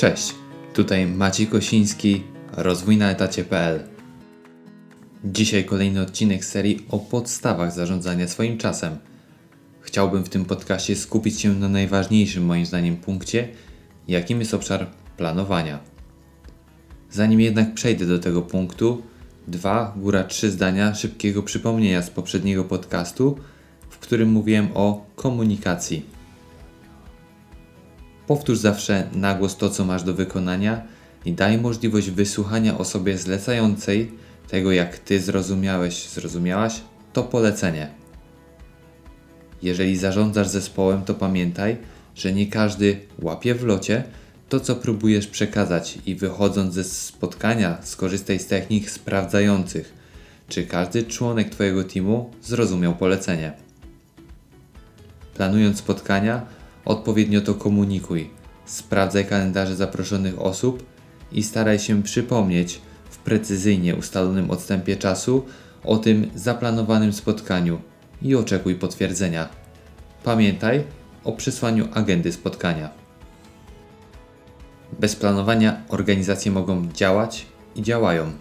Cześć, tutaj Maciej Kosiński, rozwój na etacie.pl. Dzisiaj kolejny odcinek serii o podstawach zarządzania swoim czasem. Chciałbym w tym podcaście skupić się na najważniejszym moim zdaniem punkcie, jakim jest obszar planowania. Zanim jednak przejdę do tego punktu, dwa, góra trzy zdania szybkiego przypomnienia z poprzedniego podcastu, w którym mówiłem o komunikacji. Powtórz zawsze na głos to, co masz do wykonania i daj możliwość wysłuchania osobie zlecającej tego, jak ty zrozumiałeś, zrozumiałaś, to polecenie. Jeżeli zarządzasz zespołem, to pamiętaj, że nie każdy łapie w locie to, co próbujesz przekazać i wychodząc ze spotkania, skorzystaj z technik sprawdzających, czy każdy członek Twojego teamu zrozumiał polecenie. Planując spotkania, odpowiednio to komunikuj. Sprawdzaj kalendarze zaproszonych osób i staraj się przypomnieć w precyzyjnie ustalonym odstępie czasu o tym zaplanowanym spotkaniu i oczekuj potwierdzenia. Pamiętaj o przysłaniu agendy spotkania. Bez planowania organizacje mogą działać i działają,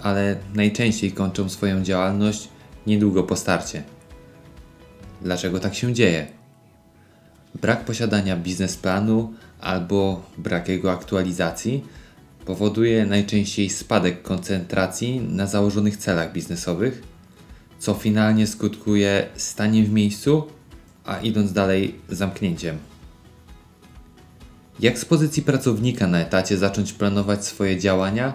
ale najczęściej kończą swoją działalność niedługo po starcie. Dlaczego tak się dzieje? Brak posiadania biznesplanu albo brak jego aktualizacji powoduje najczęściej spadek koncentracji na założonych celach biznesowych, co finalnie skutkuje staniem w miejscu, a idąc dalej zamknięciem. Jak z pozycji pracownika na etacie zacząć planować swoje działania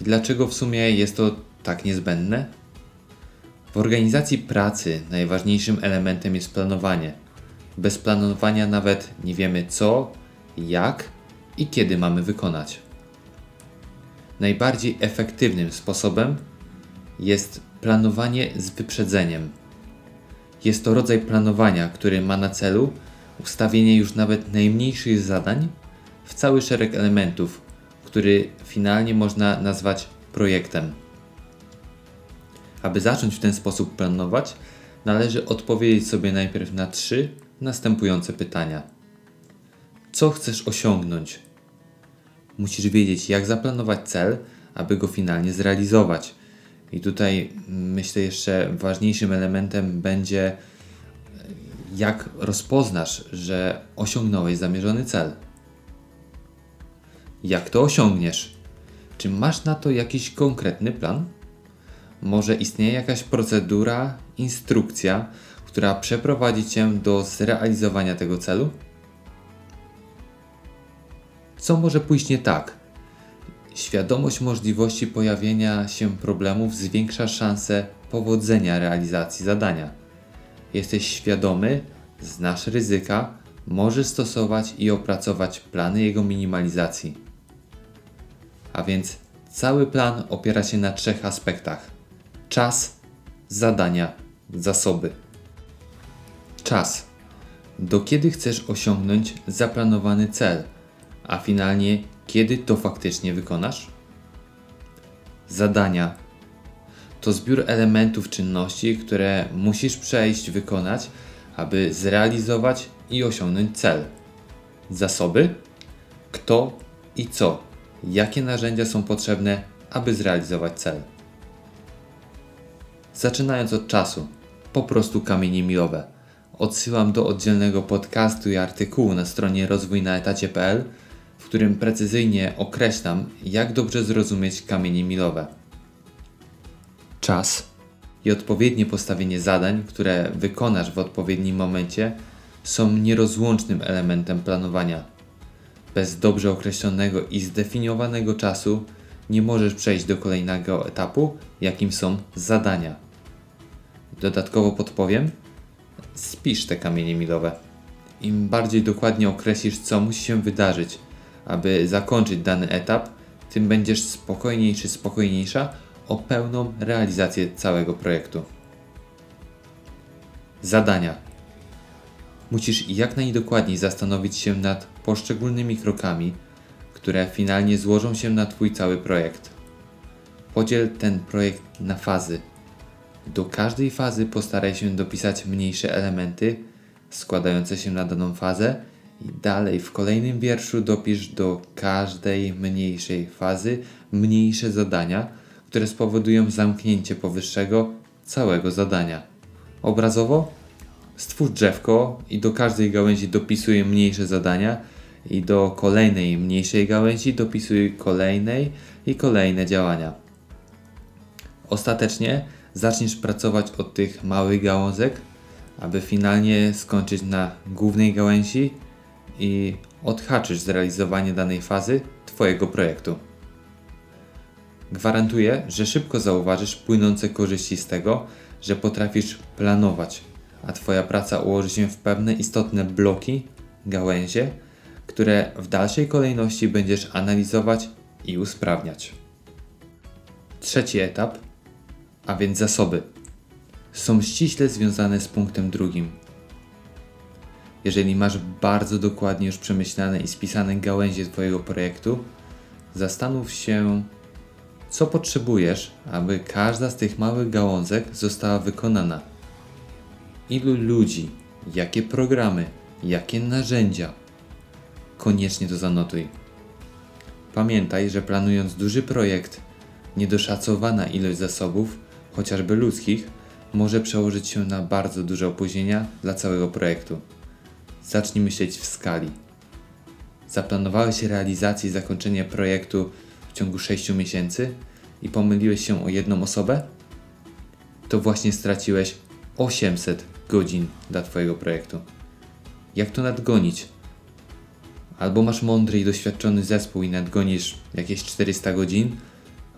i dlaczego w sumie jest to tak niezbędne? W organizacji pracy najważniejszym elementem jest planowanie. Bez planowania nawet nie wiemy co, jak i kiedy mamy wykonać. Najbardziej efektywnym sposobem jest planowanie z wyprzedzeniem. Jest to rodzaj planowania, który ma na celu ustawienie już nawet najmniejszych zadań w cały szereg elementów, który finalnie można nazwać projektem. Aby zacząć w ten sposób planować, należy odpowiedzieć sobie najpierw na trzy następujące pytania. Co chcesz osiągnąć? Musisz wiedzieć, jak zaplanować cel, aby go finalnie zrealizować. I tutaj myślę jeszcze ważniejszym elementem będzie, jak rozpoznasz, że osiągnąłeś zamierzony cel. Jak to osiągniesz? Czy masz na to jakiś konkretny plan? Może istnieje jakaś procedura, instrukcja, która przeprowadzi Cię do zrealizowania tego celu? Co może pójść nie tak? Świadomość możliwości pojawienia się problemów zwiększa szanse powodzenia realizacji zadania. Jesteś świadomy, znasz ryzyka, możesz stosować i opracować plany jego minimalizacji. A więc cały plan opiera się na trzech aspektach: czas, zadania, zasoby. Czas. Do kiedy chcesz osiągnąć zaplanowany cel, a finalnie kiedy to faktycznie wykonasz? Zadania. To zbiór elementów czynności, które musisz przejść, wykonać, aby zrealizować i osiągnąć cel. Zasoby. Kto i co. Jakie narzędzia są potrzebne, aby zrealizować cel. Zaczynając od czasu, po prostu kamienie milowe odsyłam do oddzielnego podcastu i artykułu na stronie rozwójnaetacie.pl, w którym precyzyjnie określam, jak dobrze zrozumieć kamienie milowe. Czas i odpowiednie postawienie zadań, które wykonasz w odpowiednim momencie, są nierozłącznym elementem planowania. Bez dobrze określonego i zdefiniowanego czasu nie możesz przejść do kolejnego etapu, jakim są zadania. Dodatkowo podpowiem, spisz te kamienie milowe. Im bardziej dokładnie określisz, co musi się wydarzyć, aby zakończyć dany etap, tym będziesz spokojniejszy, spokojniejsza o pełną realizację całego projektu. Zadania. Musisz jak najdokładniej zastanowić się nad poszczególnymi krokami, które finalnie złożą się na Twój cały projekt. Podziel ten projekt na fazy do każdej fazy postaraj się dopisać mniejsze elementy składające się na daną fazę I dalej w kolejnym wierszu dopisz do każdej mniejszej fazy mniejsze zadania, które spowodują zamknięcie powyższego całego zadania. Obrazowo stwórz drzewko i do każdej gałęzi dopisuj mniejsze zadania i do kolejnej mniejszej gałęzi dopisuj kolejnej i kolejne działania. Ostatecznie zaczniesz pracować od tych małych gałązek, aby finalnie skończyć na głównej gałęzi i odhaczysz zrealizowanie danej fazy Twojego projektu. Gwarantuję, że szybko zauważysz płynące korzyści z tego, że potrafisz planować, a Twoja praca ułoży się w pewne istotne bloki, gałęzie, które w dalszej kolejności będziesz analizować i usprawniać. Trzeci etap, a więc zasoby, są ściśle związane z punktem drugim. Jeżeli masz bardzo dokładnie już przemyślane i spisane gałęzie Twojego projektu, zastanów się, co potrzebujesz, aby każda z tych małych gałązek została wykonana. Ilu ludzi, jakie programy, jakie narzędzia. Koniecznie to zanotuj. Pamiętaj, że planując duży projekt, niedoszacowana ilość zasobów, chociażby ludzkich, może przełożyć się na bardzo duże opóźnienia dla całego projektu. Zacznij myśleć w skali. Zaplanowałeś realizację i zakończenie projektu w ciągu 6 miesięcy i pomyliłeś się o jedną osobę? To właśnie straciłeś 800 godzin dla Twojego projektu. Jak to nadgonić? Albo masz mądry i doświadczony zespół i nadgonisz jakieś 400 godzin,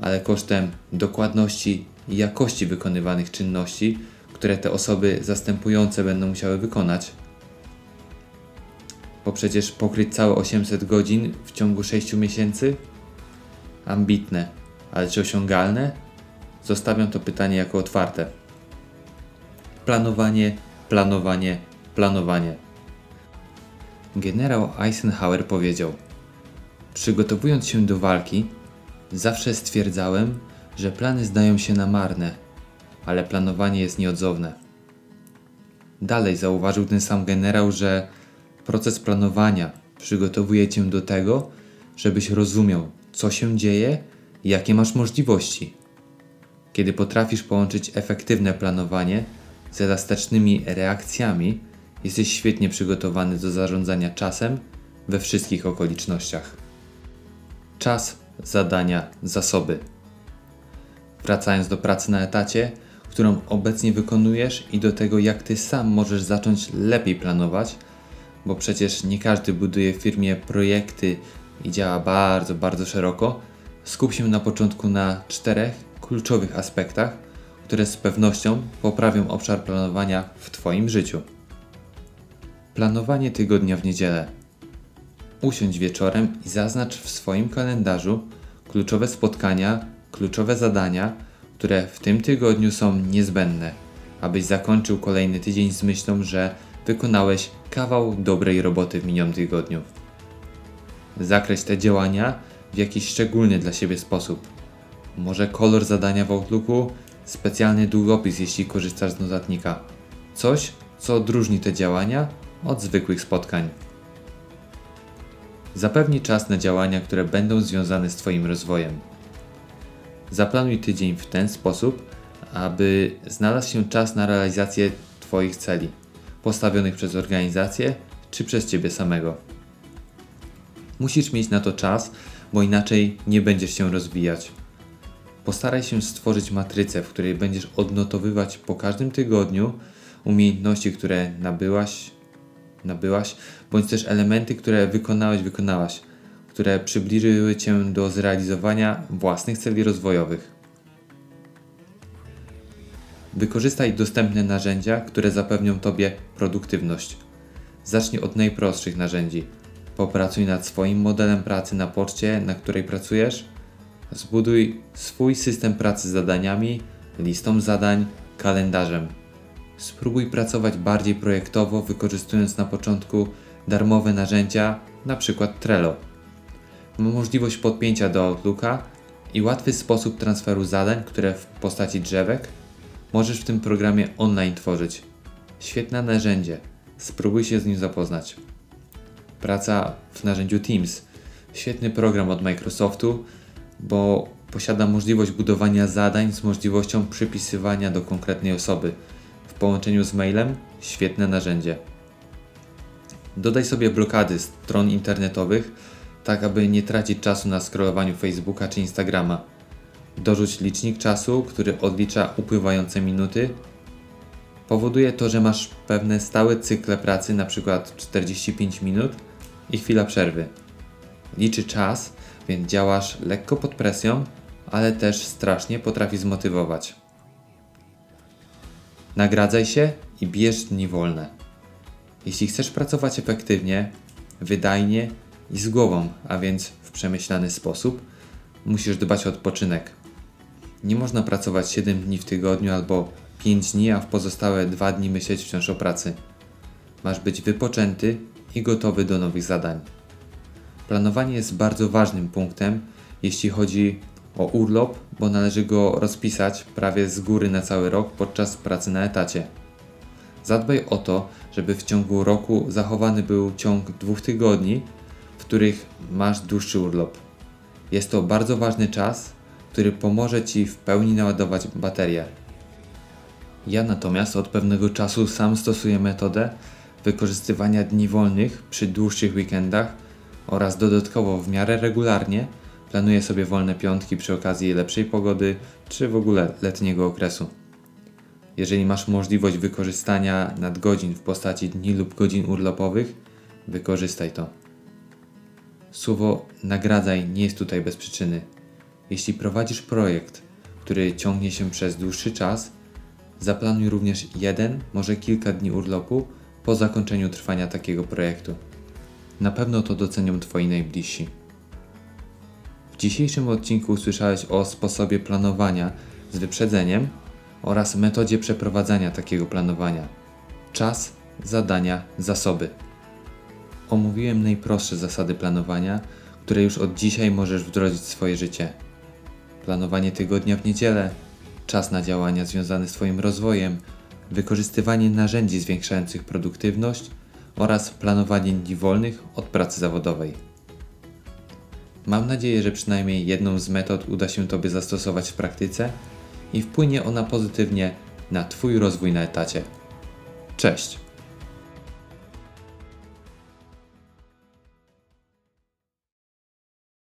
ale kosztem dokładności i jakości wykonywanych czynności, które te osoby zastępujące będą musiały wykonać. Bo przecież pokryć całe 800 godzin w ciągu 6 miesięcy? Ambitne, ale czy osiągalne? Zostawiam to pytanie jako otwarte. Planowanie, planowanie, planowanie. Generał Eisenhower powiedział: Przygotowując się do walki, zawsze stwierdzałem, że plany zdają się na marne, ale planowanie jest nieodzowne. Dalej zauważył ten sam generał, że proces planowania przygotowuje cię do tego, żebyś rozumiał, co się dzieje i jakie masz możliwości. Kiedy potrafisz połączyć efektywne planowanie z elastycznymi reakcjami, jesteś świetnie przygotowany do zarządzania czasem we wszystkich okolicznościach. Czas, zadania, zasoby. Wracając do pracy na etacie, którą obecnie wykonujesz i do tego, jak ty sam możesz zacząć lepiej planować, bo przecież nie każdy buduje w firmie projekty i działa bardzo, bardzo szeroko, skup się na początku na czterech kluczowych aspektach, które z pewnością poprawią obszar planowania w Twoim życiu. Planowanie tygodnia w niedzielę. Usiądź wieczorem i zaznacz w swoim kalendarzu kluczowe spotkania, kluczowe zadania, które w tym tygodniu są niezbędne, abyś zakończył kolejny tydzień z myślą, że wykonałeś kawał dobrej roboty w minionym tygodniu. Zakreśl te działania w jakiś szczególny dla siebie sposób. Może kolor zadania w Outlooku, specjalny długopis, jeśli korzystasz z notatnika. Coś, co odróżni te działania od zwykłych spotkań. Zapewnij czas na działania, które będą związane z Twoim rozwojem. Zaplanuj tydzień w ten sposób, aby znalazł się czas na realizację Twoich celi, postawionych przez organizację czy przez Ciebie samego. Musisz mieć na to czas, bo inaczej nie będziesz się rozwijać. Postaraj się stworzyć matrycę, w której będziesz odnotowywać po każdym tygodniu umiejętności, które nabyłaś, nabyłaś, bądź też elementy, które wykonałeś, wykonałaś, które przybliżyły Cię do zrealizowania własnych celi rozwojowych. Wykorzystaj dostępne narzędzia, które zapewnią Tobie produktywność. Zacznij od najprostszych narzędzi. Popracuj nad swoim modelem pracy na poczcie, na której pracujesz. Zbuduj swój system pracy z zadaniami, listą zadań, kalendarzem. Spróbuj pracować bardziej projektowo, wykorzystując na początku darmowe narzędzia, np. Trello. Możliwość podpięcia do Outlooka i łatwy sposób transferu zadań, które w postaci drzewek możesz w tym programie online tworzyć. Świetne narzędzie. Spróbuj się z nim zapoznać. praca w narzędziu Teams. Świetny program od Microsoftu, bo posiada możliwość budowania zadań z możliwością przypisywania do konkretnej osoby. W połączeniu z mailem świetne narzędzie. Dodaj sobie blokady stron internetowych, tak aby nie tracić czasu na scrollowaniu Facebooka czy Instagrama. Dorzuć licznik czasu, który odlicza upływające minuty. Powoduje to, że masz pewne stałe cykle pracy, np. 45 minut i chwila przerwy. Liczy czas, więc działasz lekko pod presją, ale też strasznie potrafi zmotywować. Nagradzaj się i bierz dni wolne. Jeśli chcesz pracować efektywnie, wydajnie i z głową, a więc w przemyślany sposób, musisz dbać o odpoczynek. Nie można pracować 7 dni w tygodniu albo 5 dni, a w pozostałe 2 dni myśleć wciąż o pracy. Masz być wypoczęty i gotowy do nowych zadań. Planowanie jest bardzo ważnym punktem, jeśli chodzi o urlop, bo należy go rozpisać prawie z góry na cały rok podczas pracy na etacie. Zadbaj o to, żeby w ciągu roku zachowany był ciąg dwóch tygodni, w których masz dłuższy urlop. Jest to bardzo ważny czas, który pomoże Ci w pełni naładować baterię. Ja natomiast od pewnego czasu sam stosuję metodę wykorzystywania dni wolnych przy dłuższych weekendach oraz dodatkowo w miarę regularnie planuję sobie wolne piątki przy okazji lepszej pogody czy w ogóle letniego okresu. Jeżeli masz możliwość wykorzystania nadgodzin w postaci dni lub godzin urlopowych, wykorzystaj to. Słowo nagradzaj nie jest tutaj bez przyczyny. Jeśli prowadzisz projekt, który ciągnie się przez dłuższy czas, zaplanuj również jeden, może kilka dni urlopu po zakończeniu trwania takiego projektu. Na pewno to docenią Twoi najbliżsi. Dzisiejszym odcinku usłyszałeś o sposobie planowania z wyprzedzeniem oraz metodzie przeprowadzania takiego planowania. Czas, zadania, zasoby. Omówiłem najprostsze zasady planowania, które już od dzisiaj możesz wdrożyć w swoje życie. Planowanie tygodnia w niedzielę, czas na działania związane z Twoim rozwojem, wykorzystywanie narzędzi zwiększających produktywność oraz planowanie dni wolnych od pracy zawodowej. Mam nadzieję, że przynajmniej jedną z metod uda się Tobie zastosować w praktyce i wpłynie ona pozytywnie na Twój rozwój na etacie. Cześć!